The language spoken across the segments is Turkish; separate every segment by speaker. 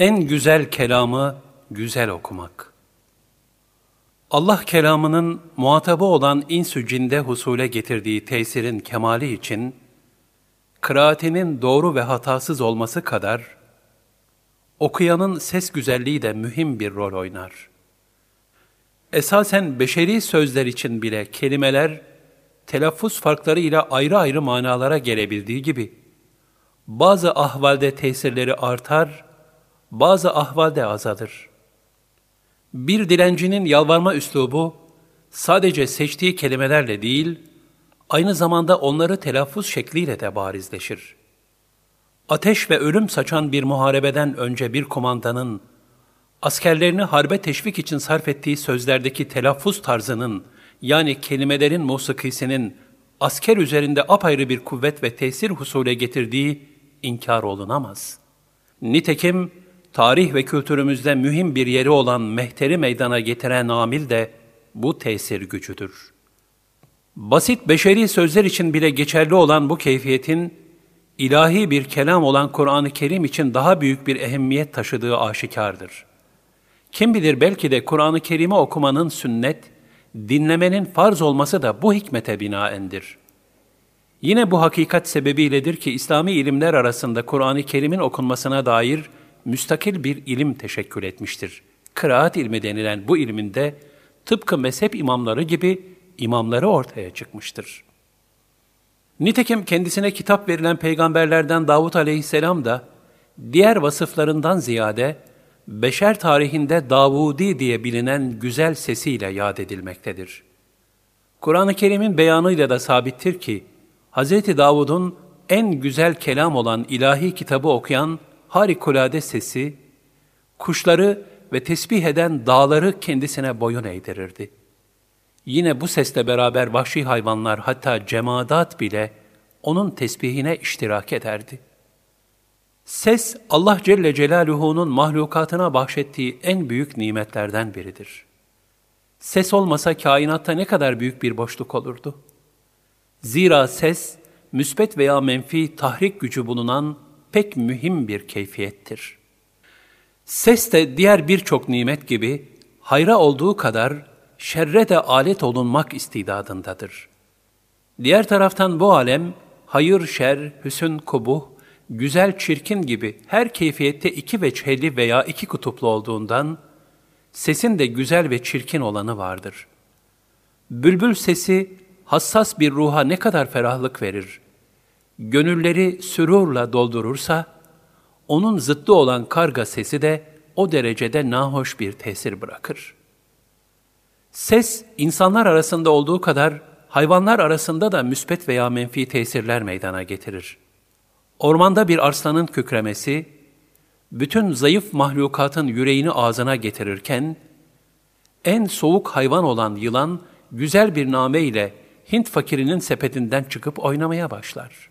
Speaker 1: En güzel kelamı güzel okumak. Allah kelamının muhatabı olan insü cinde husule getirdiği tesirin kemali için, kıraatinin doğru ve hatasız olması kadar, okuyanın ses güzelliği de mühim bir rol oynar. Esasen beşeri sözler için bile kelimeler, telaffuz farkları ile ayrı ayrı manalara gelebildiği gibi, bazı ahvalde tesirleri artar, bazı ahvalde azalır. Bir dilencinin yalvarma üslubu, sadece seçtiği kelimelerle değil, aynı zamanda onları telaffuz şekliyle de barizleşir. Ateş ve ölüm saçan bir muharebeden önce bir komandanın, askerlerini harbe teşvik için sarf ettiği sözlerdeki telaffuz tarzının, yani kelimelerin musikisinin asker üzerinde apayrı bir kuvvet ve tesir husule getirdiği inkar olunamaz. Nitekim tarih ve kültürümüzde mühim bir yeri olan mehteri meydana getiren amil de bu tesir gücüdür. Basit beşeri sözler için bile geçerli olan bu keyfiyetin, ilahi bir kelam olan Kur'an-ı Kerim için daha büyük bir ehemmiyet taşıdığı aşikardır. Kim bilir belki de Kur'an-ı Kerim'i okumanın sünnet, dinlemenin farz olması da bu hikmete binaendir. Yine bu hakikat sebebiyledir ki İslami ilimler arasında Kur'an-ı Kerim'in okunmasına dair müstakil bir ilim teşekkül etmiştir. Kıraat ilmi denilen bu ilminde tıpkı mezhep imamları gibi imamları ortaya çıkmıştır. Nitekim kendisine kitap verilen peygamberlerden Davut aleyhisselam da diğer vasıflarından ziyade beşer tarihinde Davudi diye bilinen güzel sesiyle yad edilmektedir. Kur'an-ı Kerim'in beyanıyla da sabittir ki, Hz. Davud'un en güzel kelam olan ilahi kitabı okuyan harikulade sesi, kuşları ve tesbih eden dağları kendisine boyun eğdirirdi. Yine bu sesle beraber vahşi hayvanlar hatta cemadat bile onun tesbihine iştirak ederdi. Ses Allah Celle Celaluhu'nun mahlukatına bahşettiği en büyük nimetlerden biridir. Ses olmasa kainatta ne kadar büyük bir boşluk olurdu. Zira ses, müsbet veya menfi tahrik gücü bulunan pek mühim bir keyfiyettir. Ses de diğer birçok nimet gibi hayra olduğu kadar şerre de alet olunmak istidadındadır. Diğer taraftan bu alem hayır, şer, hüsün, kubuh, güzel, çirkin gibi her keyfiyette iki veçheli veya iki kutuplu olduğundan, sesin de güzel ve çirkin olanı vardır. Bülbül sesi hassas bir ruha ne kadar ferahlık verir. Gönülleri sürurla doldurursa, onun zıttı olan karga sesi de o derecede nahoş bir tesir bırakır. Ses, insanlar arasında olduğu kadar hayvanlar arasında da müspet veya menfi tesirler meydana getirir. Ormanda bir arslanın kükremesi, bütün zayıf mahlukatın yüreğini ağzına getirirken, en soğuk hayvan olan yılan, güzel bir name ile Hint fakirinin sepetinden çıkıp oynamaya başlar.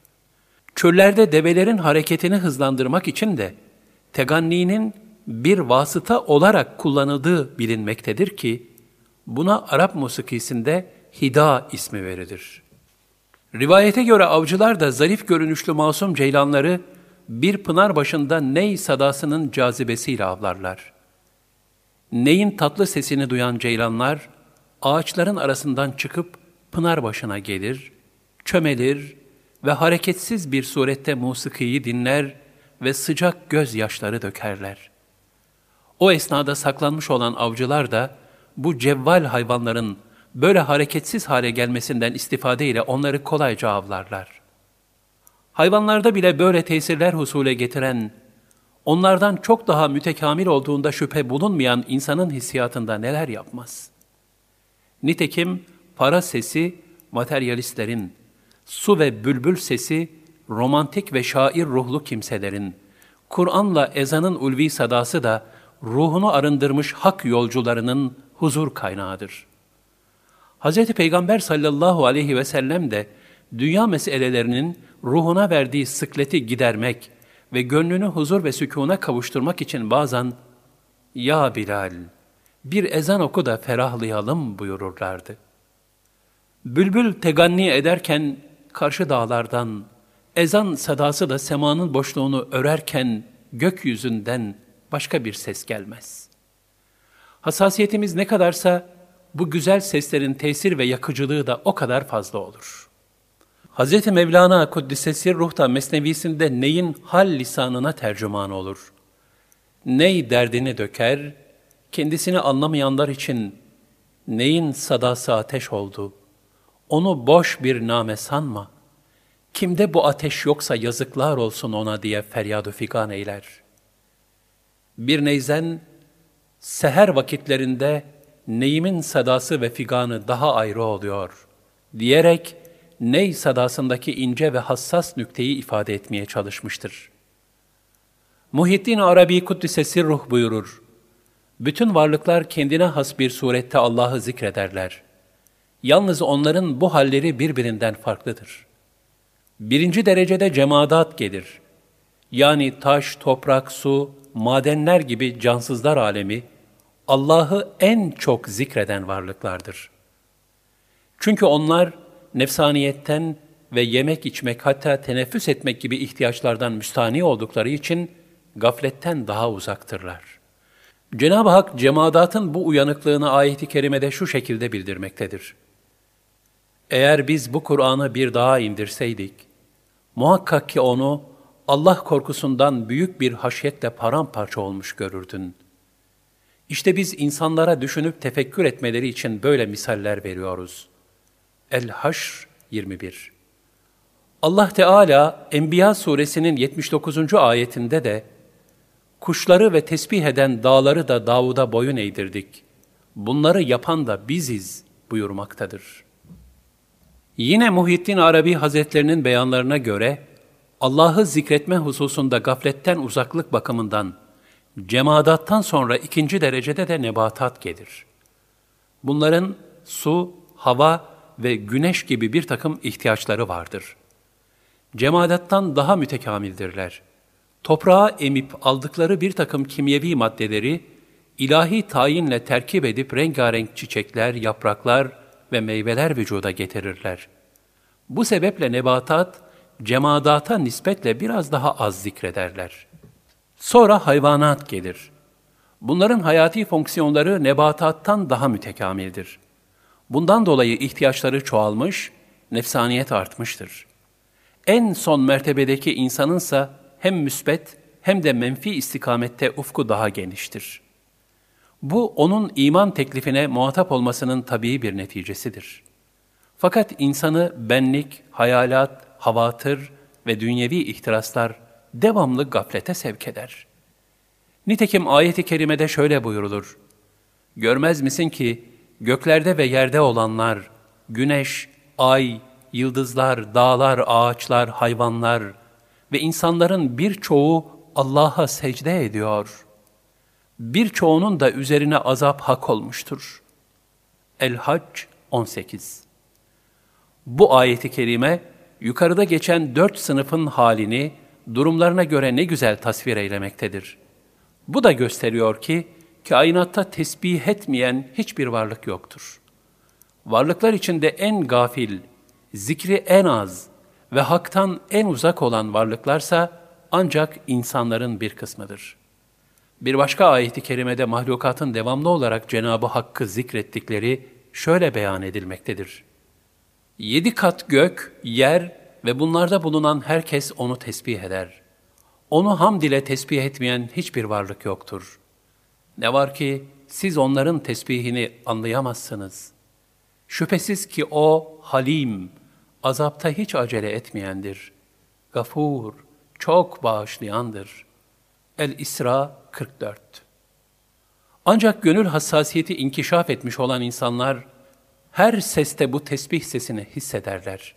Speaker 1: Çöllerde develerin hareketini hızlandırmak için de, teganninin bir vasıta olarak kullanıldığı bilinmektedir ki, buna Arap musikisinde hida ismi verilir. Rivayete göre avcılar da zarif görünüşlü masum ceylanları bir pınar başında ney sadasının cazibesiyle avlarlar. Neyin tatlı sesini duyan ceylanlar, ağaçların arasından çıkıp pınar başına gelir, çömelir ve hareketsiz bir surette musikiyi dinler ve sıcak gözyaşları dökerler. O esnada saklanmış olan avcılar da bu cevval hayvanların böyle hareketsiz hale gelmesinden istifade ile onları kolayca avlarlar. Hayvanlarda bile böyle tesirler husule getiren, onlardan çok daha mütekamil olduğunda şüphe bulunmayan insanın hissiyatında neler yapmaz? Nitekim para sesi materyalistlerin, su ve bülbül sesi romantik ve şair ruhlu kimselerin, Kur'an'la ezanın ulvi sadası da ruhunu arındırmış hak yolcularının huzur kaynağıdır. Hz. Peygamber sallallahu aleyhi ve sellem de dünya meselelerinin ruhuna verdiği sıkleti gidermek ve gönlünü huzur ve sükuna kavuşturmak için bazen ''Ya Bilal, bir ezan oku da ferahlayalım.'' buyururlardı. Bülbül teganni ederken karşı dağlardan, ezan sadası da semanın boşluğunu örerken gökyüzünden başka bir ses gelmez. Hassasiyetimiz ne kadarsa bu güzel seslerin tesir ve yakıcılığı da o kadar fazla olur. Hz. Mevlana Kuddisesi Ruh'ta Mesnevisinde neyin hal lisanına tercüman olur? Ney derdini döker, kendisini anlamayanlar için neyin sadası ateş oldu? Onu boş bir name sanma. Kimde bu ateş yoksa yazıklar olsun ona diye feryad figan eyler. Bir neyzen, seher vakitlerinde neyimin sadası ve figanı daha ayrı oluyor, diyerek ney sadasındaki ince ve hassas nükteyi ifade etmeye çalışmıştır. Muhittin Arabi Kuddise Sirruh buyurur, bütün varlıklar kendine has bir surette Allah'ı zikrederler. Yalnız onların bu halleri birbirinden farklıdır. Birinci derecede cemadat gelir. Yani taş, toprak, su, madenler gibi cansızlar alemi, Allah'ı en çok zikreden varlıklardır. Çünkü onlar nefsaniyetten ve yemek içmek hatta teneffüs etmek gibi ihtiyaçlardan müstani oldukları için gafletten daha uzaktırlar. Cenab-ı Hak cemadatın bu uyanıklığını ayeti kerimede şu şekilde bildirmektedir. Eğer biz bu Kur'an'ı bir daha indirseydik, muhakkak ki onu Allah korkusundan büyük bir haşyetle paramparça olmuş görürdün. İşte biz insanlara düşünüp tefekkür etmeleri için böyle misaller veriyoruz. El-Haşr 21 Allah Teala Enbiya suresinin 79. ayetinde de Kuşları ve tesbih eden dağları da Davud'a boyun eğdirdik. Bunları yapan da biziz buyurmaktadır. Yine Muhittin Arabi Hazretlerinin beyanlarına göre Allah'ı zikretme hususunda gafletten uzaklık bakımından cemadattan sonra ikinci derecede de nebatat gelir. Bunların su, hava ve güneş gibi bir takım ihtiyaçları vardır. Cemadattan daha mütekamildirler. Toprağa emip aldıkları bir takım kimyevi maddeleri ilahi tayinle terkip edip rengarenk çiçekler, yapraklar ve meyveler vücuda getirirler. Bu sebeple nebatat, cemadata nispetle biraz daha az zikrederler. Sonra hayvanat gelir. Bunların hayati fonksiyonları nebatattan daha mütekamildir. Bundan dolayı ihtiyaçları çoğalmış, nefsaniyet artmıştır. En son mertebedeki insanınsa hem müsbet hem de menfi istikamette ufku daha geniştir. Bu onun iman teklifine muhatap olmasının tabii bir neticesidir. Fakat insanı benlik, hayalat, havatır ve dünyevi ihtiraslar devamlı gaflete sevk eder. Nitekim ayeti kerimede şöyle buyurulur. Görmez misin ki göklerde ve yerde olanlar, güneş, ay, yıldızlar, dağlar, ağaçlar, hayvanlar ve insanların birçoğu Allah'a secde ediyor. Birçoğunun da üzerine azap hak olmuştur. El-Hac 18 Bu ayeti kerime, yukarıda geçen dört sınıfın halini, durumlarına göre ne güzel tasvir eylemektedir. Bu da gösteriyor ki, kainatta tesbih etmeyen hiçbir varlık yoktur. Varlıklar içinde en gafil, zikri en az ve haktan en uzak olan varlıklarsa ancak insanların bir kısmıdır. Bir başka ayeti kerimede mahlukatın devamlı olarak Cenabı Hakk'ı zikrettikleri şöyle beyan edilmektedir. Yedi kat gök, yer ve bunlarda bulunan herkes onu tesbih eder. Onu hamd ile tesbih etmeyen hiçbir varlık yoktur. Ne var ki siz onların tesbihini anlayamazsınız. Şüphesiz ki o halim, azapta hiç acele etmeyendir. Gafur, çok bağışlayandır. El-İsra 44 Ancak gönül hassasiyeti inkişaf etmiş olan insanlar, her seste bu tesbih sesini hissederler.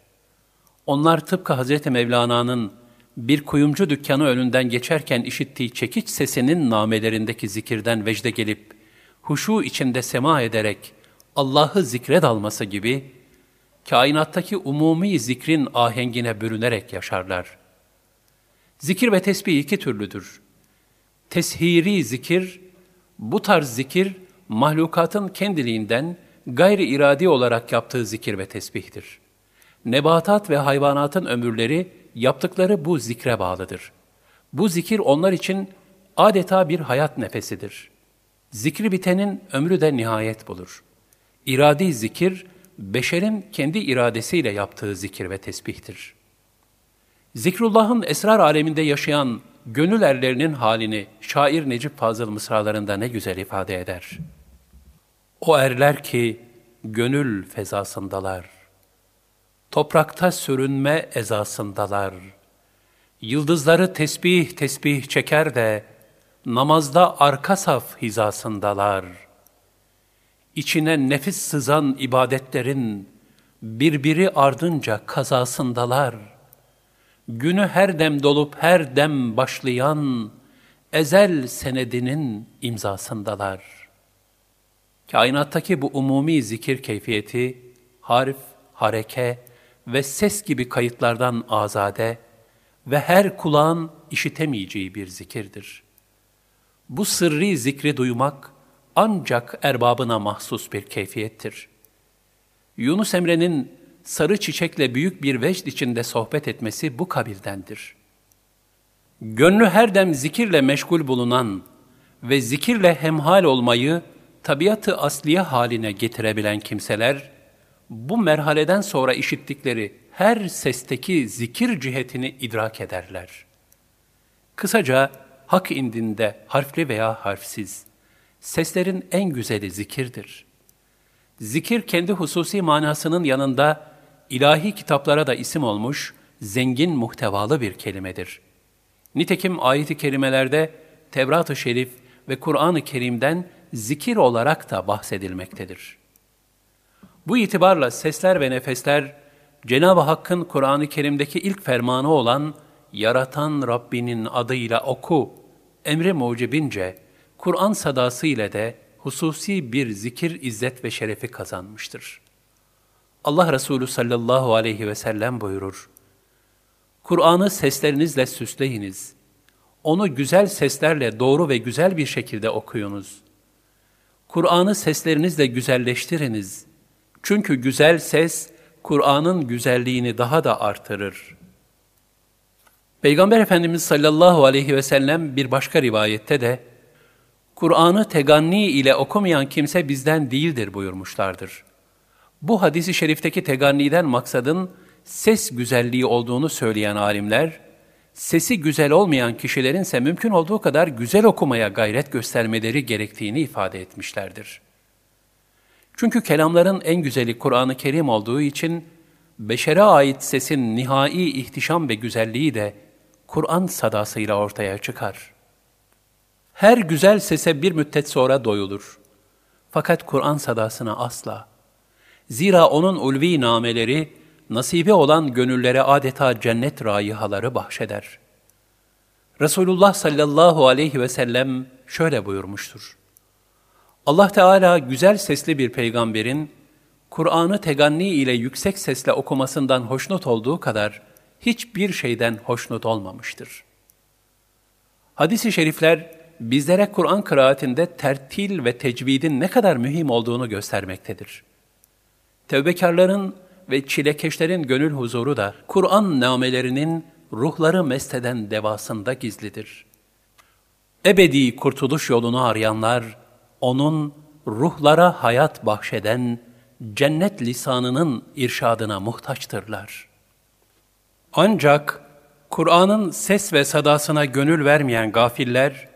Speaker 1: Onlar tıpkı Hazreti Mevlana'nın bir kuyumcu dükkanı önünden geçerken işittiği çekiç sesinin namelerindeki zikirden vecde gelip, huşu içinde sema ederek Allah'ı zikre dalması gibi, kainattaki umumi zikrin ahengine bürünerek yaşarlar. Zikir ve tesbih iki türlüdür. Teshiri zikir, bu tarz zikir, mahlukatın kendiliğinden gayri iradi olarak yaptığı zikir ve tesbihtir. Nebatat ve hayvanatın ömürleri yaptıkları bu zikre bağlıdır. Bu zikir onlar için adeta bir hayat nefesidir. Zikri bitenin ömrü de nihayet bulur. İradi zikir, beşerin kendi iradesiyle yaptığı zikir ve tesbihtir. Zikrullah'ın esrar aleminde yaşayan gönül erlerinin halini şair Necip Fazıl mısralarında ne güzel ifade eder. O erler ki gönül fezasındalar. Toprakta sürünme ezasındalar. Yıldızları tesbih tesbih çeker de namazda arka saf hizasındalar. İçine nefis sızan ibadetlerin birbiri ardınca kazasındalar.'' Günü her dem dolup her dem başlayan ezel senedinin imzasındalar. Kainattaki bu umumi zikir keyfiyeti, harf, hareke ve ses gibi kayıtlardan azade ve her kulağın işitemeyeceği bir zikirdir. Bu sırrı zikri duymak ancak erbabına mahsus bir keyfiyettir. Yunus Emre'nin sarı çiçekle büyük bir vecd içinde sohbet etmesi bu kabildendir. Gönlü her dem zikirle meşgul bulunan ve zikirle hemhal olmayı tabiatı asliye haline getirebilen kimseler, bu merhaleden sonra işittikleri her sesteki zikir cihetini idrak ederler. Kısaca hak indinde harfli veya harfsiz, seslerin en güzeli zikirdir. Zikir kendi hususi manasının yanında ilahi kitaplara da isim olmuş, zengin muhtevalı bir kelimedir. Nitekim ayet-i kerimelerde Tevrat-ı Şerif ve Kur'an-ı Kerim'den zikir olarak da bahsedilmektedir. Bu itibarla sesler ve nefesler, Cenab-ı Hakk'ın Kur'an-ı Kerim'deki ilk fermanı olan Yaratan Rabbinin adıyla oku, emri mucibince, Kur'an sadası ile de hususi bir zikir, izzet ve şerefi kazanmıştır.'' Allah Resulü sallallahu aleyhi ve sellem buyurur. Kur'an'ı seslerinizle süsleyiniz. Onu güzel seslerle doğru ve güzel bir şekilde okuyunuz. Kur'an'ı seslerinizle güzelleştiriniz. Çünkü güzel ses, Kur'an'ın güzelliğini daha da artırır. Peygamber Efendimiz sallallahu aleyhi ve sellem bir başka rivayette de, Kur'an'ı teganni ile okumayan kimse bizden değildir buyurmuşlardır.'' Bu hadisi şerifteki teganniden maksadın ses güzelliği olduğunu söyleyen alimler, sesi güzel olmayan kişilerin ise mümkün olduğu kadar güzel okumaya gayret göstermeleri gerektiğini ifade etmişlerdir. Çünkü kelamların en güzeli Kur'an-ı Kerim olduğu için, beşere ait sesin nihai ihtişam ve güzelliği de Kur'an sadasıyla ortaya çıkar. Her güzel sese bir müddet sonra doyulur. Fakat Kur'an sadasına asla. Zira onun ulvi nameleri, nasibi olan gönüllere adeta cennet raihaları bahşeder. Resulullah sallallahu aleyhi ve sellem şöyle buyurmuştur. Allah Teala güzel sesli bir peygamberin, Kur'an'ı teganni ile yüksek sesle okumasından hoşnut olduğu kadar hiçbir şeyden hoşnut olmamıştır. Hadis-i şerifler bizlere Kur'an kıraatinde tertil ve tecvidin ne kadar mühim olduğunu göstermektedir. Tevbekarların ve çilekeşlerin gönül huzuru da Kur'an namelerinin ruhları mesteden devasında gizlidir. Ebedi kurtuluş yolunu arayanlar, onun ruhlara hayat bahşeden cennet lisanının irşadına muhtaçtırlar. Ancak Kur'an'ın ses ve sadasına gönül vermeyen gafiller,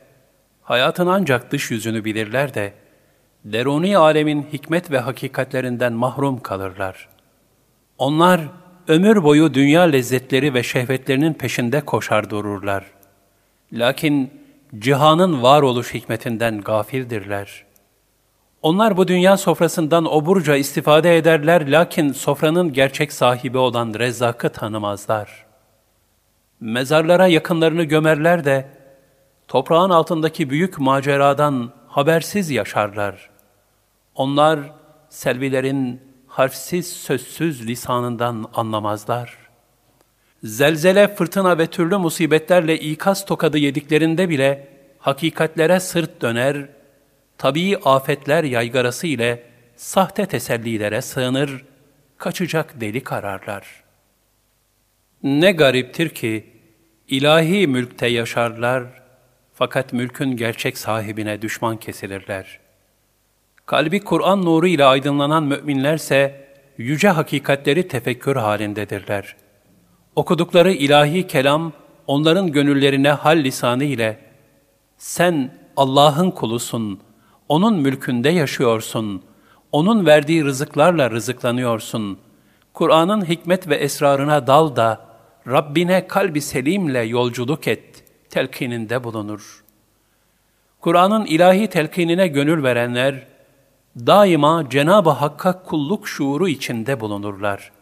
Speaker 1: hayatın ancak dış yüzünü bilirler de, deruni alemin hikmet ve hakikatlerinden mahrum kalırlar. Onlar ömür boyu dünya lezzetleri ve şehvetlerinin peşinde koşar dururlar. Lakin cihanın varoluş hikmetinden gafildirler. Onlar bu dünya sofrasından oburca istifade ederler lakin sofranın gerçek sahibi olan Rezzak'ı tanımazlar. Mezarlara yakınlarını gömerler de toprağın altındaki büyük maceradan habersiz yaşarlar.'' Onlar selvilerin harfsiz sözsüz lisanından anlamazlar. Zelzele, fırtına ve türlü musibetlerle ikaz tokadı yediklerinde bile hakikatlere sırt döner, tabii afetler yaygarası ile sahte tesellilere sığınır, kaçacak delik ararlar. Ne gariptir ki ilahi mülkte yaşarlar Fakat mülkün gerçek sahibine düşman kesilirler. Kalbi Kur'an nuru ile aydınlanan müminlerse yüce hakikatleri tefekkür halindedirler. Okudukları ilahi kelam onların gönüllerine hal lisanı ile sen Allah'ın kulusun, O'nun mülkünde yaşıyorsun, O'nun verdiği rızıklarla rızıklanıyorsun. Kur'an'ın hikmet ve esrarına dal da, Rabbine kalbi selimle yolculuk et, telkininde bulunur. Kur'an'ın ilahi telkinine gönül verenler, daima Cenab-ı Hakk'a kulluk şuuru içinde bulunurlar.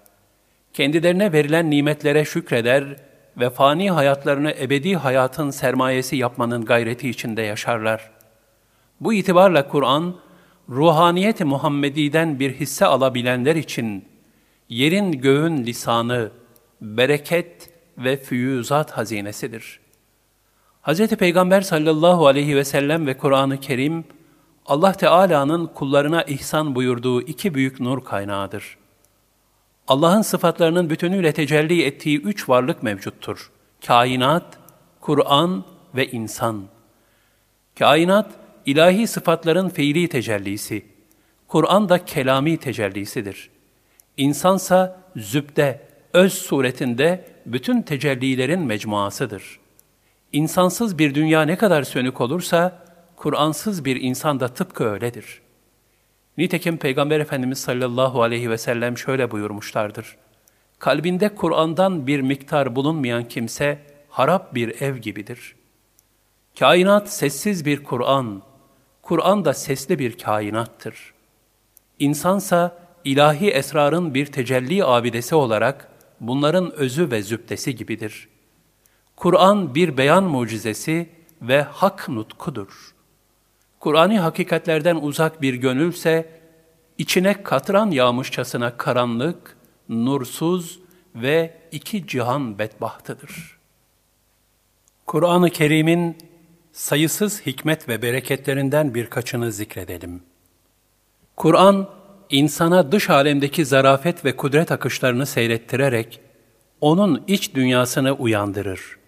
Speaker 1: Kendilerine verilen nimetlere şükreder ve fani hayatlarını ebedi hayatın sermayesi yapmanın gayreti içinde yaşarlar. Bu itibarla Kur'an, ruhaniyet-i Muhammedi'den bir hisse alabilenler için yerin göğün lisanı, bereket ve füyüzat hazinesidir. Hz. Peygamber sallallahu aleyhi ve sellem ve Kur'an-ı Kerim, Allah Teala'nın kullarına ihsan buyurduğu iki büyük nur kaynağıdır. Allah'ın sıfatlarının bütünüyle tecelli ettiği üç varlık mevcuttur. Kainat, Kur'an ve insan. Kainat, ilahi sıfatların fiili tecellisi. Kur'an da kelami tecellisidir. İnsansa zübde, öz suretinde bütün tecellilerin mecmuasıdır. İnsansız bir dünya ne kadar sönük olursa, Kur'ansız bir insan da tıpkı öyledir. Nitekim Peygamber Efendimiz sallallahu aleyhi ve sellem şöyle buyurmuşlardır. Kalbinde Kur'an'dan bir miktar bulunmayan kimse harap bir ev gibidir. Kainat sessiz bir Kur'an, Kur'an da sesli bir kainattır. İnsansa ilahi esrarın bir tecelli abidesi olarak bunların özü ve zübdesi gibidir. Kur'an bir beyan mucizesi ve hak nutkudur. Kur'ani hakikatlerden uzak bir gönülse, içine katran yağmışçasına karanlık, nursuz ve iki cihan bedbahtıdır. Kur'an-ı Kerim'in sayısız hikmet ve bereketlerinden birkaçını zikredelim. Kur'an, insana dış alemdeki zarafet ve kudret akışlarını seyrettirerek, onun iç dünyasını uyandırır.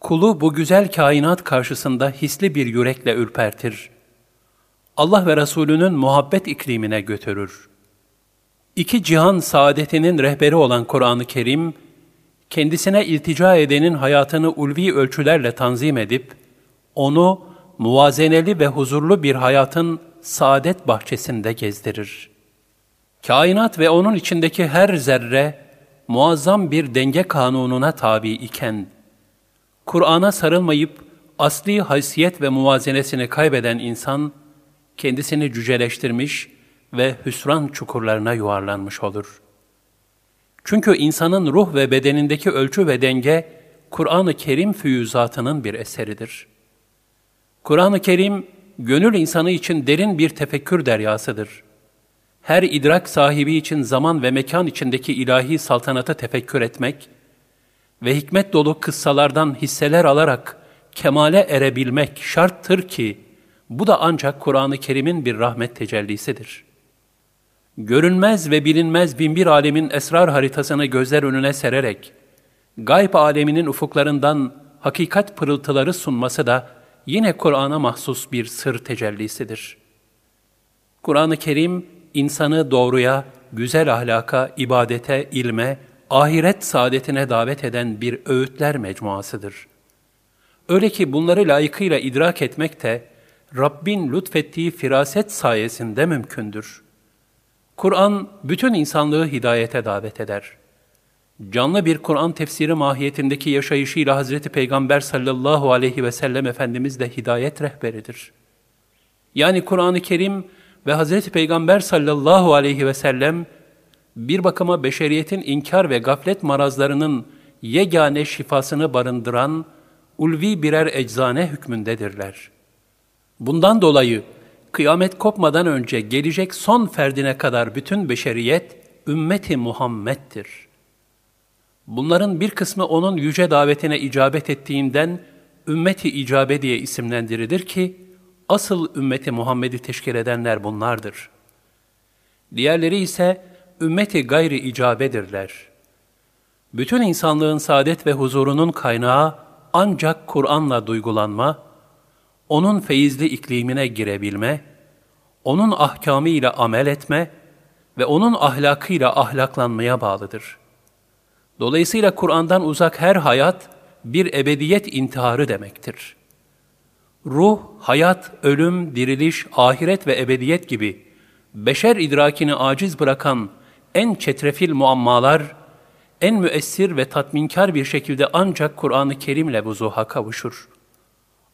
Speaker 1: Kulu bu güzel kainat karşısında hisli bir yürekle ürpertir. Allah ve Resulünün muhabbet iklimine götürür. İki cihan saadetinin rehberi olan Kur'an-ı Kerim, kendisine iltica edenin hayatını ulvi ölçülerle tanzim edip, onu muvazeneli ve huzurlu bir hayatın saadet bahçesinde gezdirir. Kainat ve onun içindeki her zerre muazzam bir denge kanununa tabi iken, Kur'an'a sarılmayıp asli haysiyet ve muvazenesini kaybeden insan, kendisini cüceleştirmiş ve hüsran çukurlarına yuvarlanmış olur. Çünkü insanın ruh ve bedenindeki ölçü ve denge, Kur'an-ı Kerim füyüzatının bir eseridir. Kur'an-ı Kerim, gönül insanı için derin bir tefekkür deryasıdır. Her idrak sahibi için zaman ve mekan içindeki ilahi saltanata tefekkür etmek ve hikmet dolu kıssalardan hisseler alarak kemale erebilmek şarttır ki, bu da ancak Kur'an-ı Kerim'in bir rahmet tecellisidir. Görünmez ve bilinmez binbir alemin esrar haritasını gözler önüne sererek, gayb aleminin ufuklarından hakikat pırıltıları sunması da yine Kur'an'a mahsus bir sır tecellisidir. Kur'an-ı Kerim, insanı doğruya, güzel ahlaka, ibadete, ilme, ahiret saadetine davet eden bir öğütler mecmuasıdır. Öyle ki bunları layıkıyla idrak etmek de, Rabbin lütfettiği firaset sayesinde mümkündür. Kur'an bütün insanlığı hidayete davet eder. Canlı bir Kur'an tefsiri mahiyetindeki yaşayışıyla Hazreti Peygamber sallallahu aleyhi ve sellem Efendimiz de hidayet rehberidir. Yani Kur'an-ı Kerim ve Hazreti Peygamber sallallahu aleyhi ve sellem bir bakıma beşeriyetin inkar ve gaflet marazlarının yegane şifasını barındıran ulvi birer eczane hükmündedirler.'' Bundan dolayı kıyamet kopmadan önce gelecek son ferdine kadar bütün beşeriyet ümmeti Muhammed'dir. Bunların bir kısmı onun yüce davetine icabet ettiğinden ümmeti icabe diye isimlendirilir ki asıl ümmeti Muhammed'i teşkil edenler bunlardır. Diğerleri ise ümmeti gayri icabedirler. Bütün insanlığın saadet ve huzurunun kaynağı ancak Kur'an'la duygulanma, onun feyizli iklimine girebilme, onun ahkamıyla amel etme ve onun ahlakıyla ahlaklanmaya bağlıdır. Dolayısıyla Kur'an'dan uzak her hayat bir ebediyet intiharı demektir. Ruh, hayat, ölüm, diriliş, ahiret ve ebediyet gibi beşer idrakini aciz bırakan en çetrefil muammalar, en müessir ve tatminkar bir şekilde ancak Kur'an-ı Kerim'le vuzuha kavuşur.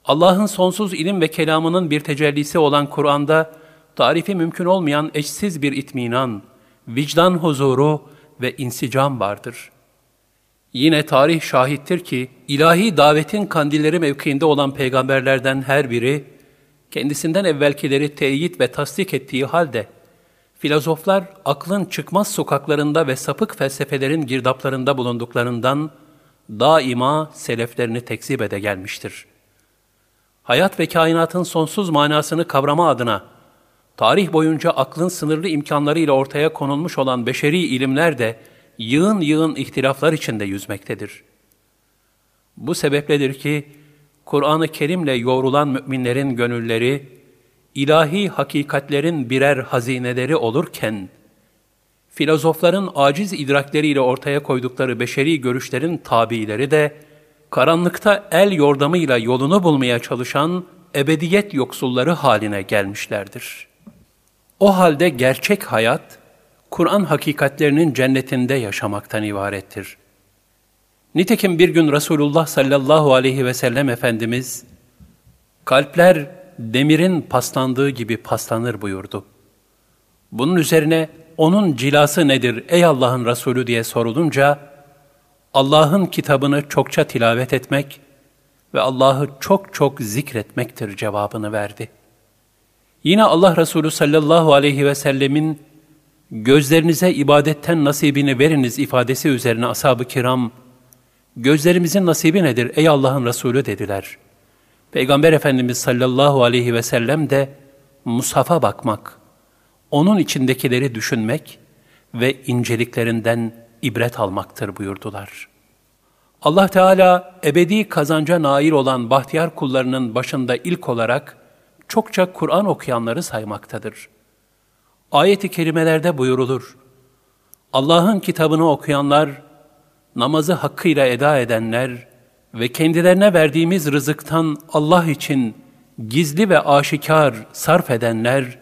Speaker 1: Allah'ın sonsuz ilim ve kelamının bir tecellisi olan Kur'an'da, tarifi mümkün olmayan eşsiz bir itminan, vicdan huzuru ve insicam vardır. Yine tarih şahittir ki, ilahi davetin kandilleri mevkiinde olan peygamberlerden her biri, kendisinden evvelkileri teyit ve tasdik ettiği halde, filozoflar aklın çıkmaz sokaklarında ve sapık felsefelerin girdaplarında bulunduklarından, daima seleflerini tekzip ede gelmiştir. Hayat ve kainatın sonsuz manasını kavrama adına, tarih boyunca aklın sınırlı imkanlarıyla ortaya konulmuş olan beşeri ilimler de yığın yığın ihtilaflar içinde yüzmektedir. Bu sebepledir ki Kur'an-ı Kerim'le yoğrulan müminlerin gönülleri ilahi hakikatlerin birer hazineleri olurken filozofların aciz idrakleriyle ortaya koydukları beşeri görüşlerin tabiileri de karanlıkta el yordamıyla yolunu bulmaya çalışan ebediyet yoksulları haline gelmişlerdir.'' O halde gerçek hayat, Kur'an hakikatlerinin cennetinde yaşamaktan ibarettir. Nitekim bir gün Resulullah sallallahu aleyhi ve sellem Efendimiz, kalpler demirin paslandığı gibi paslanır buyurdu. Bunun üzerine onun cilası nedir ey Allah'ın Resulü diye sorulunca, Allah'ın kitabını çokça tilavet etmek ve Allah'ı çok çok zikretmektir cevabını verdi.'' Yine Allah Resulü sallallahu aleyhi ve sellemin gözlerinize ibadetten nasibini veriniz ifadesi üzerine ashab-ı kiram, gözlerimizin nasibi nedir ey Allah'ın Resulü dediler. Peygamber Efendimiz sallallahu aleyhi ve sellem de Musaf'a bakmak, onun içindekileri düşünmek ve inceliklerinden ibret almaktır buyurdular. Allah Teala ebedi kazanca nail olan bahtiyar kullarının başında ilk olarak çokça Kur'an okuyanları saymaktadır. Ayet-i kerimelerde buyurulur. Allah'ın kitabını okuyanlar, namazı hakkıyla eda edenler ve kendilerine verdiğimiz rızıktan Allah için gizli ve aşikar sarf edenler,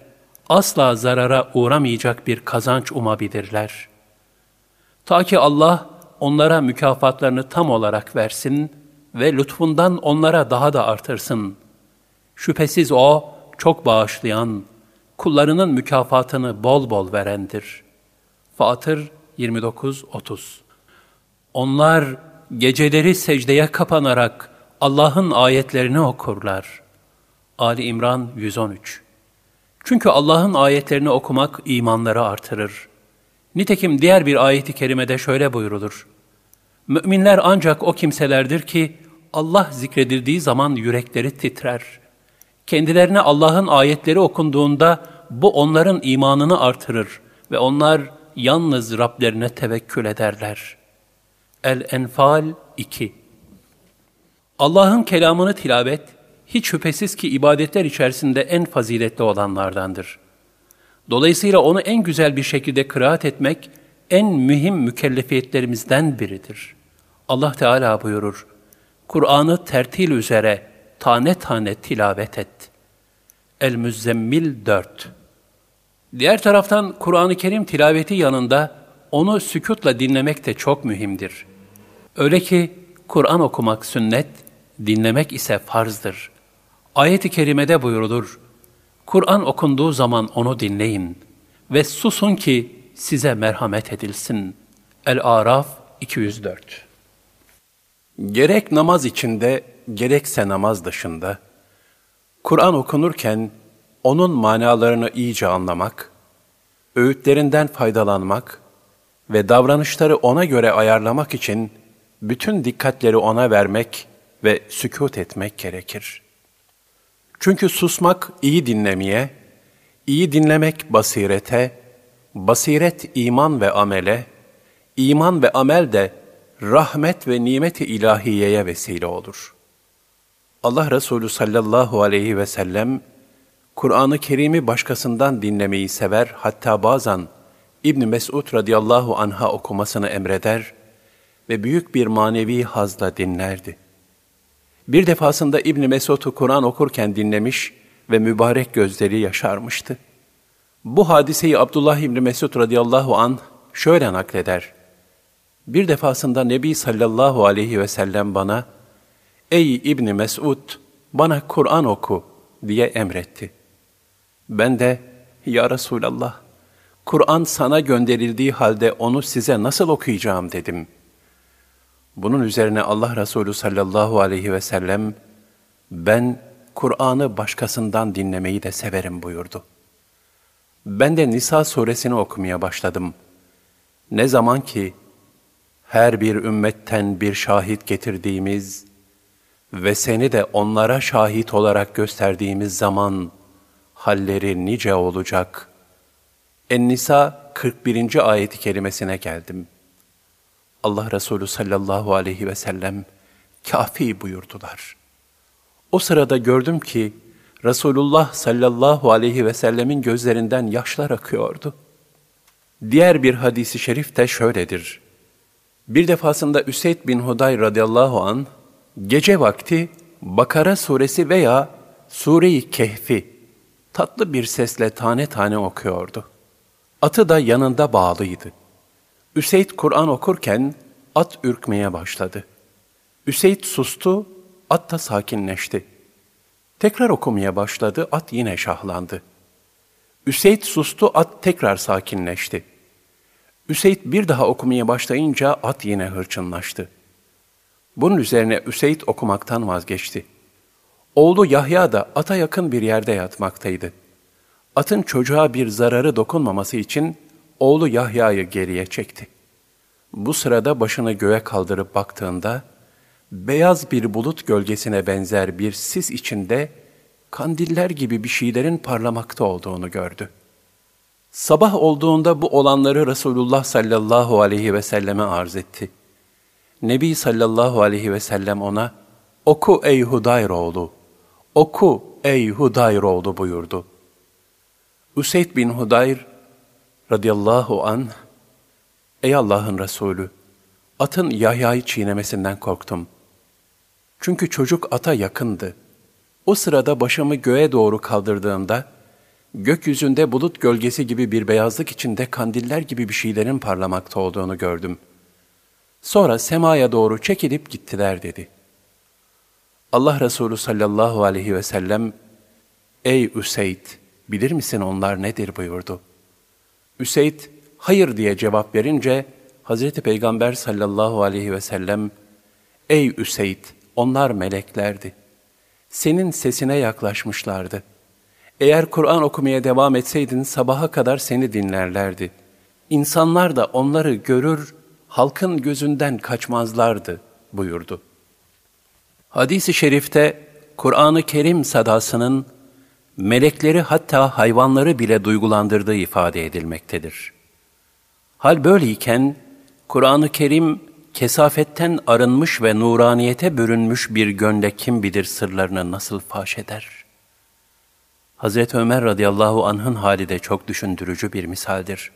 Speaker 1: asla zarara uğramayacak bir kazanç umabilirler. Ta ki Allah onlara mükafatlarını tam olarak versin ve lütfundan onlara daha da artırsın. Şüphesiz O çok bağışlayan, kullarının mükafatını bol bol verendir. Fatır 29-30 Onlar geceleri secdeye kapanarak Allah'ın ayetlerini okurlar. Ali İmran 113 Çünkü Allah'ın ayetlerini okumak imanları artırır. Nitekim diğer bir ayeti kerimede şöyle buyurulur. Müminler ancak o kimselerdir ki Allah zikredildiği zaman yürekleri titrer.'' Kendilerine Allah'ın ayetleri okunduğunda bu onların imanını artırır ve onlar yalnız Rablerine tevekkül ederler. El-Enfal 2 Allah'ın kelamını tilavet, hiç şüphesiz ki ibadetler içerisinde en faziletli olanlardandır. Dolayısıyla onu en güzel bir şekilde kıraat etmek, en mühim mükellefiyetlerimizden biridir. Allah Teala buyurur, Kur'an'ı tertil üzere, tane tane tilavet et. El-Müzzemmil 4 Diğer taraftan Kur'an-ı Kerim tilaveti yanında onu sükutla dinlemek de çok mühimdir. Öyle ki Kur'an okumak sünnet, dinlemek ise farzdır. Ayet-i kerimede buyurulur, Kur'an okunduğu zaman onu dinleyin ve susun ki size merhamet edilsin. El-Araf 204 Gerek namaz içinde gerekse namaz dışında, Kur'an okunurken onun manalarını iyice anlamak, öğütlerinden faydalanmak ve davranışları ona göre ayarlamak için bütün dikkatleri ona vermek ve sükut etmek gerekir. Çünkü susmak iyi dinlemeye, iyi dinlemek basirete, basiret iman ve amele, iman ve amel de rahmet ve nimeti ilahiyeye vesile olur. Allah Resulü sallallahu aleyhi ve sellem, Kur'an-ı Kerim'i başkasından dinlemeyi sever, hatta bazen İbn Mesud radıyallahu anha okumasını emreder ve büyük bir manevi hazla dinlerdi. Bir defasında İbn Mesud'u Kur'an okurken dinlemiş ve mübarek gözleri yaşarmıştı. Bu hadiseyi Abdullah İbni Mesud radıyallahu an şöyle nakleder. Bir defasında Nebi sallallahu aleyhi ve sellem bana, Ey İbni Mesud, bana Kur'an oku diye emretti. Ben de, Ya Resulallah, Kur'an sana gönderildiği halde onu size nasıl okuyacağım dedim. Bunun üzerine Allah Resulü sallallahu aleyhi ve sellem, ben Kur'an'ı başkasından dinlemeyi de severim buyurdu. Ben de Nisa suresini okumaya başladım. Ne zaman ki her bir ümmetten bir şahit getirdiğimiz ve seni de onlara şahit olarak gösterdiğimiz zaman halleri nice olacak. En-Nisa 41. ayeti kerimesine geldim. Allah Resulü sallallahu aleyhi ve sellem kafi buyurdular.'' O sırada gördüm ki Resulullah sallallahu aleyhi ve sellemin gözlerinden yaşlar akıyordu. Diğer bir hadisi şerif de şöyledir. Bir defasında Üseyd bin Huday radıyallahu an gece vakti Bakara suresi veya Sure-i Kehfi tatlı bir sesle tane tane okuyordu. Atı da yanında bağlıydı. Üseyd Kur'an okurken at ürkmeye başladı. Üseyd sustu At da sakinleşti. Tekrar okumaya başladı, at yine şahlandı. Üseyd sustu, at tekrar sakinleşti. Üseyd bir daha okumaya başlayınca at yine hırçınlaştı. Bunun üzerine Üseyd okumaktan vazgeçti. Oğlu Yahya da ata yakın bir yerde yatmaktaydı. Atın çocuğa bir zararı dokunmaması için oğlu Yahya'yı geriye çekti. Bu sırada başını göğe kaldırıp baktığında, beyaz bir bulut gölgesine benzer bir sis içinde kandiller gibi bir şeylerin parlamakta olduğunu gördü. Sabah olduğunda bu olanları Resulullah sallallahu aleyhi ve selleme arz etti. Nebi sallallahu aleyhi ve sellem ona, oku ey Hudayroğlu, oku ey Hudayroğlu buyurdu. Üseyd bin Hudayr radıyallahu an, ey Allah'ın Resulü, atın Yahya'yı çiğnemesinden korktum. Çünkü çocuk ata yakındı. O sırada başımı göğe doğru kaldırdığımda, gökyüzünde bulut gölgesi gibi bir beyazlık içinde kandiller gibi bir şeylerin parlamakta olduğunu gördüm. Sonra semaya doğru çekilip gittiler dedi. Allah Resulü sallallahu aleyhi ve sellem, Ey Üseyd, bilir misin onlar nedir buyurdu. Üseyd, hayır diye cevap verince, Hazreti Peygamber sallallahu aleyhi ve sellem, Ey Üseyd, onlar meleklerdi. Senin sesine yaklaşmışlardı. Eğer Kur'an okumaya devam etseydin sabaha kadar seni dinlerlerdi. İnsanlar da onları görür, halkın gözünden kaçmazlardı buyurdu. Hadis-i şerifte Kur'an-ı Kerim sadasının melekleri hatta hayvanları bile duygulandırdığı ifade edilmektedir. Hal böyleyken Kur'an-ı Kerim kesafetten arınmış ve nuraniyete bürünmüş bir gönle kim bilir sırlarını nasıl faş eder? Hazreti Ömer radıyallahu anh'ın hali de çok düşündürücü bir misaldir.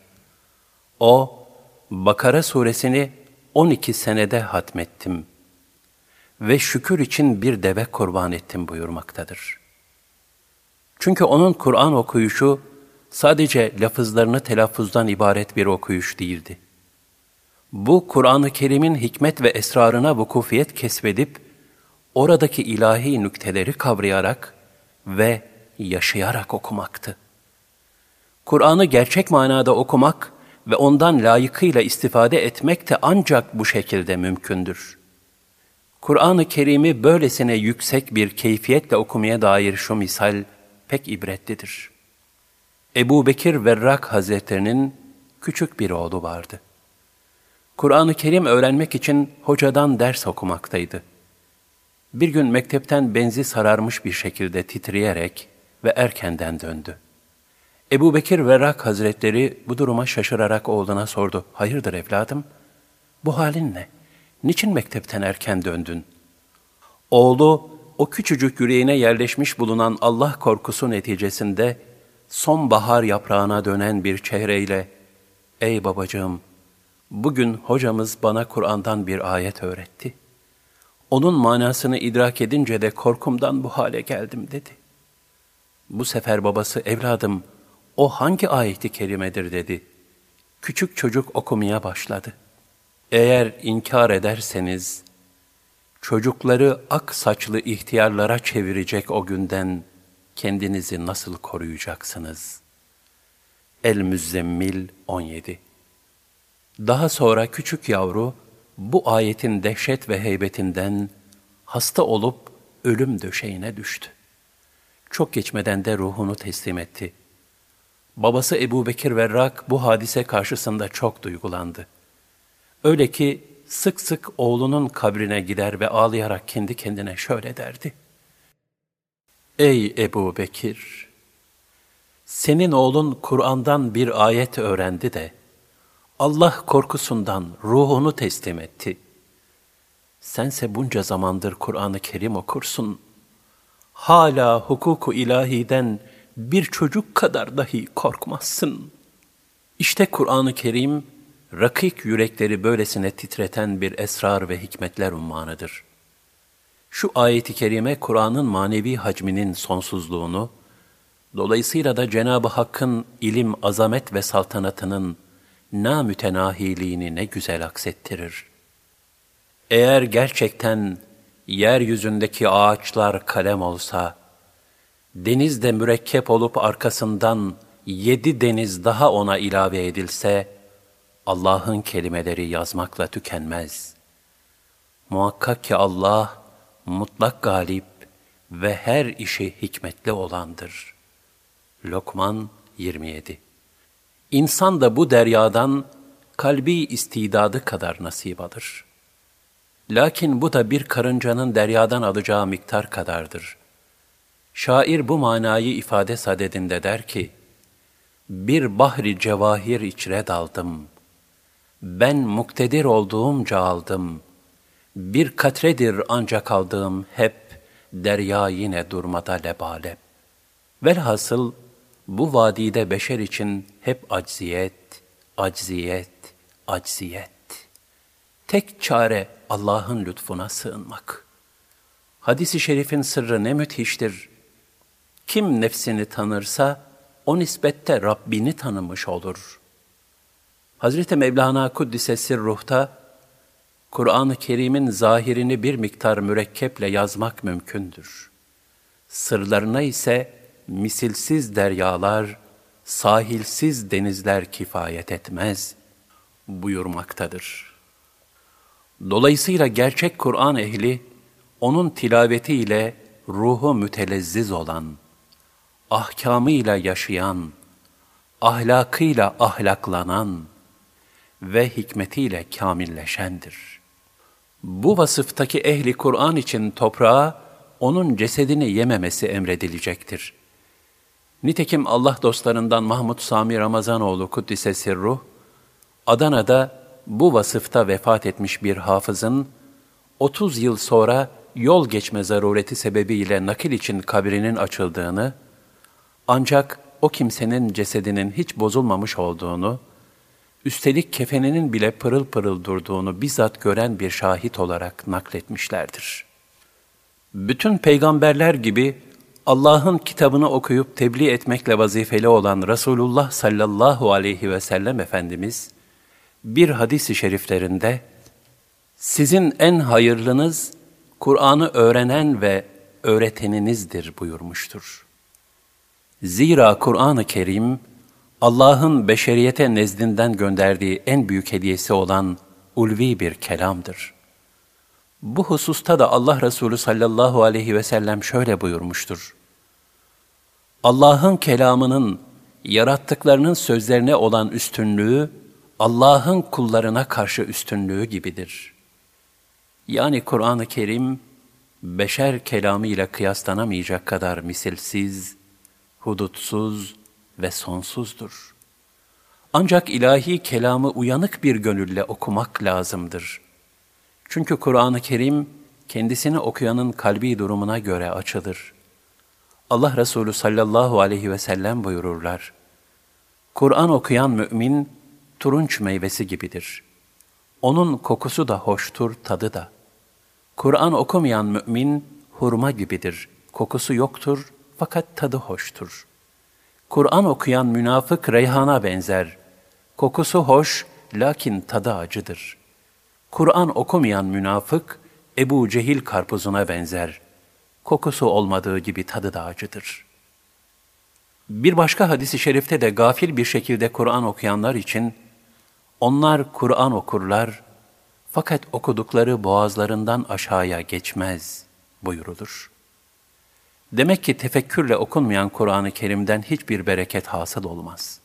Speaker 1: O, Bakara suresini 12 senede hatmettim ve şükür için bir deve kurban ettim buyurmaktadır. Çünkü onun Kur'an okuyuşu sadece lafızlarını telaffuzdan ibaret bir okuyuş değildi bu Kur'an-ı Kerim'in hikmet ve esrarına vukufiyet kesbedip, oradaki ilahi nükteleri kavrayarak ve yaşayarak okumaktı. Kur'an'ı gerçek manada okumak ve ondan layıkıyla istifade etmek de ancak bu şekilde mümkündür. Kur'an-ı Kerim'i böylesine yüksek bir keyfiyetle okumaya dair şu misal pek ibretlidir. Ebu Bekir Verrak Hazretlerinin küçük bir oğlu vardı. Kur'an-ı Kerim öğrenmek için hocadan ders okumaktaydı. Bir gün mektepten benzi sararmış bir şekilde titreyerek ve erkenden döndü. Ebu Bekir Verrak Hazretleri bu duruma şaşırarak oğluna sordu. Hayırdır evladım? Bu halin ne? Niçin mektepten erken döndün? Oğlu o küçücük yüreğine yerleşmiş bulunan Allah korkusu neticesinde sonbahar yaprağına dönen bir çehreyle Ey babacığım, bugün hocamız bana Kur'an'dan bir ayet öğretti. Onun manasını idrak edince de korkumdan bu hale geldim dedi. Bu sefer babası evladım o hangi ayeti kerimedir dedi. Küçük çocuk okumaya başladı. Eğer inkar ederseniz çocukları ak saçlı ihtiyarlara çevirecek o günden kendinizi nasıl koruyacaksınız? El-Müzzemmil 17 Daha sonra küçük yavru bu ayetin dehşet ve heybetinden hasta olup ölüm döşeğine düştü. Çok geçmeden de ruhunu teslim etti. Babası Ebu Bekir Verrak bu hadise karşısında çok duygulandı. Öyle ki sık sık oğlunun kabrine gider ve ağlayarak kendi kendine şöyle derdi. Ey Ebu Bekir! Senin oğlun Kur'an'dan bir ayet öğrendi de, Allah korkusundan ruhunu teslim etti. Sense bunca zamandır Kur'an-ı Kerim okursun. Hala hukuku ilahiden bir çocuk kadar dahi korkmazsın. İşte Kur'an-ı Kerim, rakik yürekleri böylesine titreten bir esrar ve hikmetler ummanıdır. Şu ayeti kerime Kur'an'ın manevi hacminin sonsuzluğunu, dolayısıyla da Cenab-ı Hakk'ın ilim, azamet ve saltanatının namütenahiliğini ne güzel aksettirir. Eğer gerçekten yeryüzündeki ağaçlar kalem olsa, deniz de mürekkep olup arkasından yedi deniz daha ona ilave edilse, Allah'ın kelimeleri yazmakla tükenmez. Muhakkak ki Allah mutlak galip ve her işi hikmetli olandır. Lokman 27 İnsan da bu deryadan kalbi istidadı kadar nasip alır. Lakin bu da bir karıncanın deryadan alacağı miktar kadardır. Şair bu manayı ifade sadedinde der ki, Bir bahri cevahir içre daldım. Ben muktedir olduğumca aldım. Bir katredir ancak aldığım hep, derya yine durmada lebalep. Velhasıl, bu vadide beşer için hep acziyet, acziyet, acziyet. Tek çare Allah'ın lütfuna sığınmak. Hadis-i şerifin sırrı ne müthiştir. Kim nefsini tanırsa o nispette Rabbini tanımış olur. Hazreti Mevlana Kuddise ruhta Kur'an-ı Kerim'in zahirini bir miktar mürekkeple yazmak mümkündür. Sırlarına ise misilsiz deryalar, sahilsiz denizler kifayet etmez buyurmaktadır. Dolayısıyla gerçek Kur'an ehli, onun tilavetiyle ruhu mütelezziz olan, ahkamıyla yaşayan, ahlakıyla ahlaklanan ve hikmetiyle kamilleşendir. Bu vasıftaki ehli Kur'an için toprağa onun cesedini yememesi emredilecektir. Nitekim Allah dostlarından Mahmud Sami Ramazanoğlu Kuddise Sirruh, Adana'da bu vasıfta vefat etmiş bir hafızın, 30 yıl sonra yol geçme zarureti sebebiyle nakil için kabrinin açıldığını, ancak o kimsenin cesedinin hiç bozulmamış olduğunu, üstelik kefeninin bile pırıl pırıl durduğunu bizzat gören bir şahit olarak nakletmişlerdir. Bütün peygamberler gibi Allah'ın kitabını okuyup tebliğ etmekle vazifeli olan Resulullah sallallahu aleyhi ve sellem Efendimiz, bir hadis-i şeriflerinde, sizin en hayırlınız, Kur'an'ı öğrenen ve öğreteninizdir buyurmuştur. Zira Kur'an-ı Kerim, Allah'ın beşeriyete nezdinden gönderdiği en büyük hediyesi olan ulvi bir kelamdır. Bu hususta da Allah Resulü sallallahu aleyhi ve sellem şöyle buyurmuştur. Allah'ın kelamının yarattıklarının sözlerine olan üstünlüğü, Allah'ın kullarına karşı üstünlüğü gibidir. Yani Kur'an-ı Kerim, beşer kelamıyla kıyaslanamayacak kadar misilsiz, hudutsuz ve sonsuzdur. Ancak ilahi kelamı uyanık bir gönülle okumak lazımdır. Çünkü Kur'an-ı Kerim kendisini okuyanın kalbi durumuna göre açılır. Allah Resulü sallallahu aleyhi ve sellem buyururlar. Kur'an okuyan mümin turunç meyvesi gibidir. Onun kokusu da hoştur, tadı da. Kur'an okumayan mümin hurma gibidir. Kokusu yoktur fakat tadı hoştur. Kur'an okuyan münafık reyhana benzer. Kokusu hoş lakin tadı acıdır. Kur'an okumayan münafık Ebu Cehil karpuzuna benzer. Kokusu olmadığı gibi tadı da acıdır. Bir başka hadisi şerifte de gafil bir şekilde Kur'an okuyanlar için onlar Kur'an okurlar fakat okudukları boğazlarından aşağıya geçmez buyurulur. Demek ki tefekkürle okunmayan Kur'an-ı Kerim'den hiçbir bereket hasıl olmaz.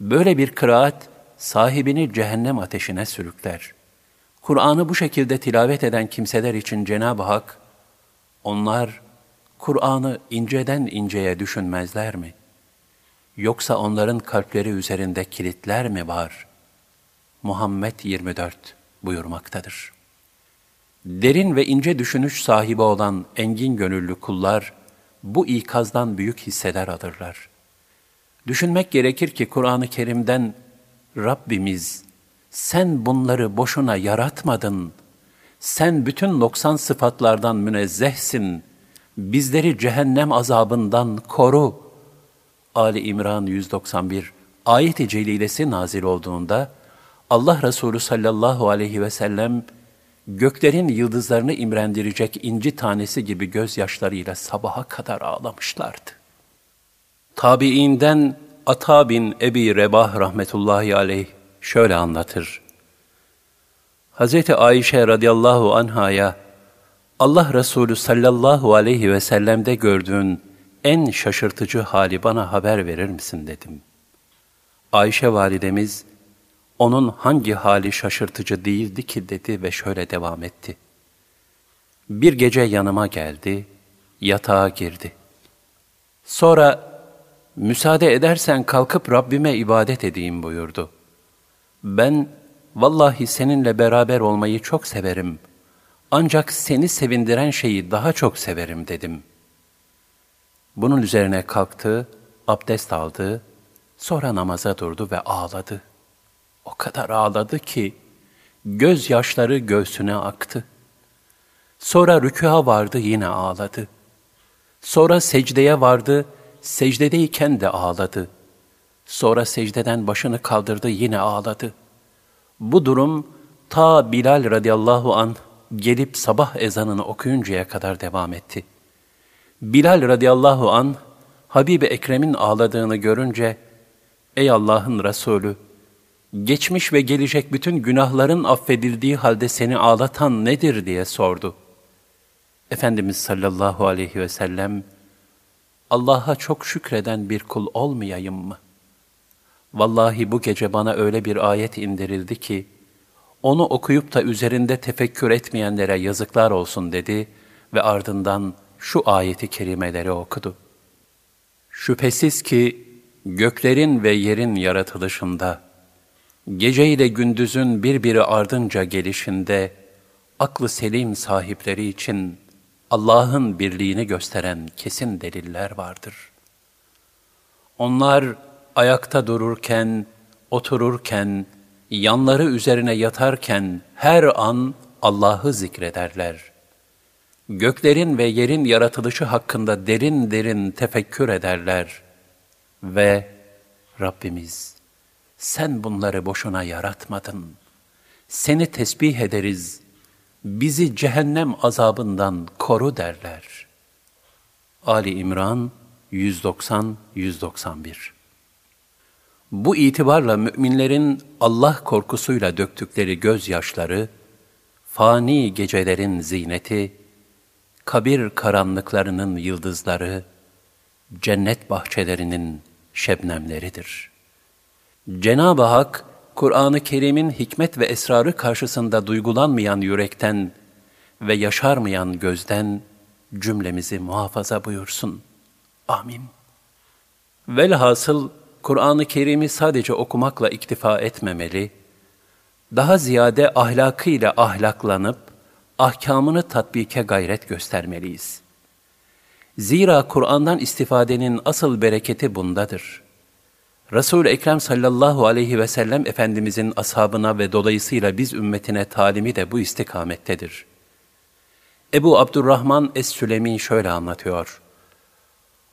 Speaker 1: Böyle bir kıraat sahibini cehennem ateşine sürükler. Kur'an'ı bu şekilde tilavet eden kimseler için Cenab-ı Hak, onlar Kur'an'ı inceden inceye düşünmezler mi? Yoksa onların kalpleri üzerinde kilitler mi var? Muhammed 24 buyurmaktadır. Derin ve ince düşünüş sahibi olan engin gönüllü kullar, bu ikazdan büyük hisseler alırlar. Düşünmek gerekir ki Kur'an-ı Kerim'den Rabbimiz, sen bunları boşuna yaratmadın. Sen bütün noksan sıfatlardan münezzehsin. Bizleri cehennem azabından koru. Ali İmran 191 ayet-i celilesi nazil olduğunda Allah Resulü sallallahu aleyhi ve sellem göklerin yıldızlarını imrendirecek inci tanesi gibi gözyaşlarıyla sabaha kadar ağlamışlardı. Tabiinden Ata bin Ebi Rebah rahmetullahi aleyh şöyle anlatır. Hz. Ayşe radıyallahu anhaya Allah Resulü sallallahu aleyhi ve sellem'de gördüğün en şaşırtıcı hali bana haber verir misin dedim. Ayşe validemiz, onun hangi hali şaşırtıcı değildi ki dedi ve şöyle devam etti. Bir gece yanıma geldi, yatağa girdi. Sonra, müsaade edersen kalkıp Rabbime ibadet edeyim buyurdu. Ben, vallahi seninle beraber olmayı çok severim. Ancak seni sevindiren şeyi daha çok severim dedim. Bunun üzerine kalktı, abdest aldı, sonra namaza durdu ve ağladı. O kadar ağladı ki gözyaşları göğsüne aktı. Sonra rükûa vardı yine ağladı. Sonra secdeye vardı, secdedeyken de ağladı. Sonra secdeden başını kaldırdı yine ağladı. Bu durum ta Bilal radıyallahu an gelip sabah ezanını okuyuncaya kadar devam etti. Bilal radıyallahu an Habibi Ekrem'in ağladığını görünce, Ey Allah'ın Resulü, geçmiş ve gelecek bütün günahların affedildiği halde seni ağlatan nedir diye sordu. Efendimiz sallallahu aleyhi ve sellem, Allah'a çok şükreden bir kul olmayayım mı? Vallahi bu gece bana öyle bir ayet indirildi ki, onu okuyup da üzerinde tefekkür etmeyenlere yazıklar olsun dedi ve ardından şu ayeti kerimeleri okudu. Şüphesiz ki göklerin ve yerin yaratılışında, gece ile gündüzün birbiri ardınca gelişinde, aklı selim sahipleri için Allah'ın birliğini gösteren kesin deliller vardır. Onlar ayakta dururken, otururken, yanları üzerine yatarken her an Allah'ı zikrederler. Göklerin ve yerin yaratılışı hakkında derin derin tefekkür ederler ve Rabbimiz sen bunları boşuna yaratmadın. Seni tesbih ederiz, bizi cehennem azabından koru derler. Ali İmran 190-191 Bu itibarla müminlerin Allah korkusuyla döktükleri gözyaşları, fani gecelerin zineti, kabir karanlıklarının yıldızları, cennet bahçelerinin şebnemleridir. Cenab-ı Hak, Kur'an-ı Kerim'in hikmet ve esrarı karşısında duygulanmayan yürekten ve yaşarmayan gözden cümlemizi muhafaza buyursun. Amin. Velhasıl Kur'an-ı Kerim'i sadece okumakla iktifa etmemeli, daha ziyade ahlakıyla ahlaklanıp, ahkamını tatbike gayret göstermeliyiz. Zira Kur'an'dan istifadenin asıl bereketi bundadır. Resul-i Ekrem sallallahu aleyhi ve sellem Efendimizin ashabına ve dolayısıyla biz ümmetine talimi de bu istikamettedir. Ebu Abdurrahman Es-Sülemi şöyle anlatıyor.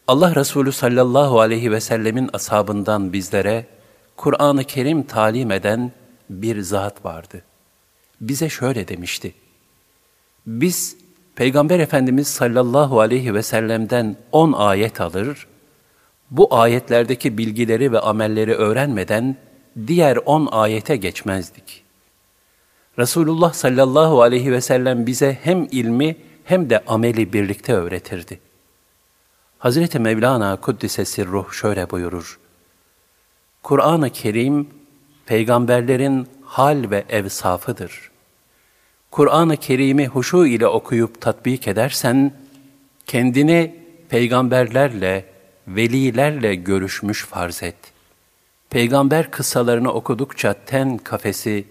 Speaker 1: Allah Resulü sallallahu aleyhi ve sellemin ashabından bizlere Kur'an-ı Kerim talim eden bir zat vardı. Bize şöyle demişti. Biz Peygamber Efendimiz sallallahu aleyhi ve sellem'den on ayet alır, bu ayetlerdeki bilgileri ve amelleri öğrenmeden diğer on ayete geçmezdik. Resulullah sallallahu aleyhi ve sellem bize hem ilmi hem de ameli birlikte öğretirdi. Hazreti Mevlana Kuddise Sirruh şöyle buyurur. Kur'an-ı Kerim, peygamberlerin hal ve evsafıdır. Kur'an-ı Kerim'i huşu ile okuyup tatbik edersen, kendini peygamberlerle, velilerle görüşmüş farz et. Peygamber kıssalarını okudukça ten kafesi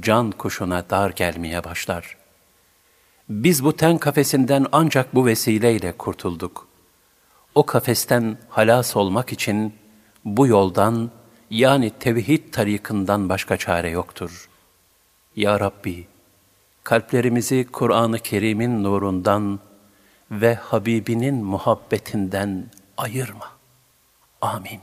Speaker 1: can kuşuna dar gelmeye başlar. Biz bu ten kafesinden ancak bu vesileyle kurtulduk. O kafesten halas olmak için bu yoldan yani tevhid tarikından başka çare yoktur. Ya Rabbi, kalplerimizi Kur'an-ı Kerim'in nurundan ve Habibinin muhabbetinden ayırma. Amin.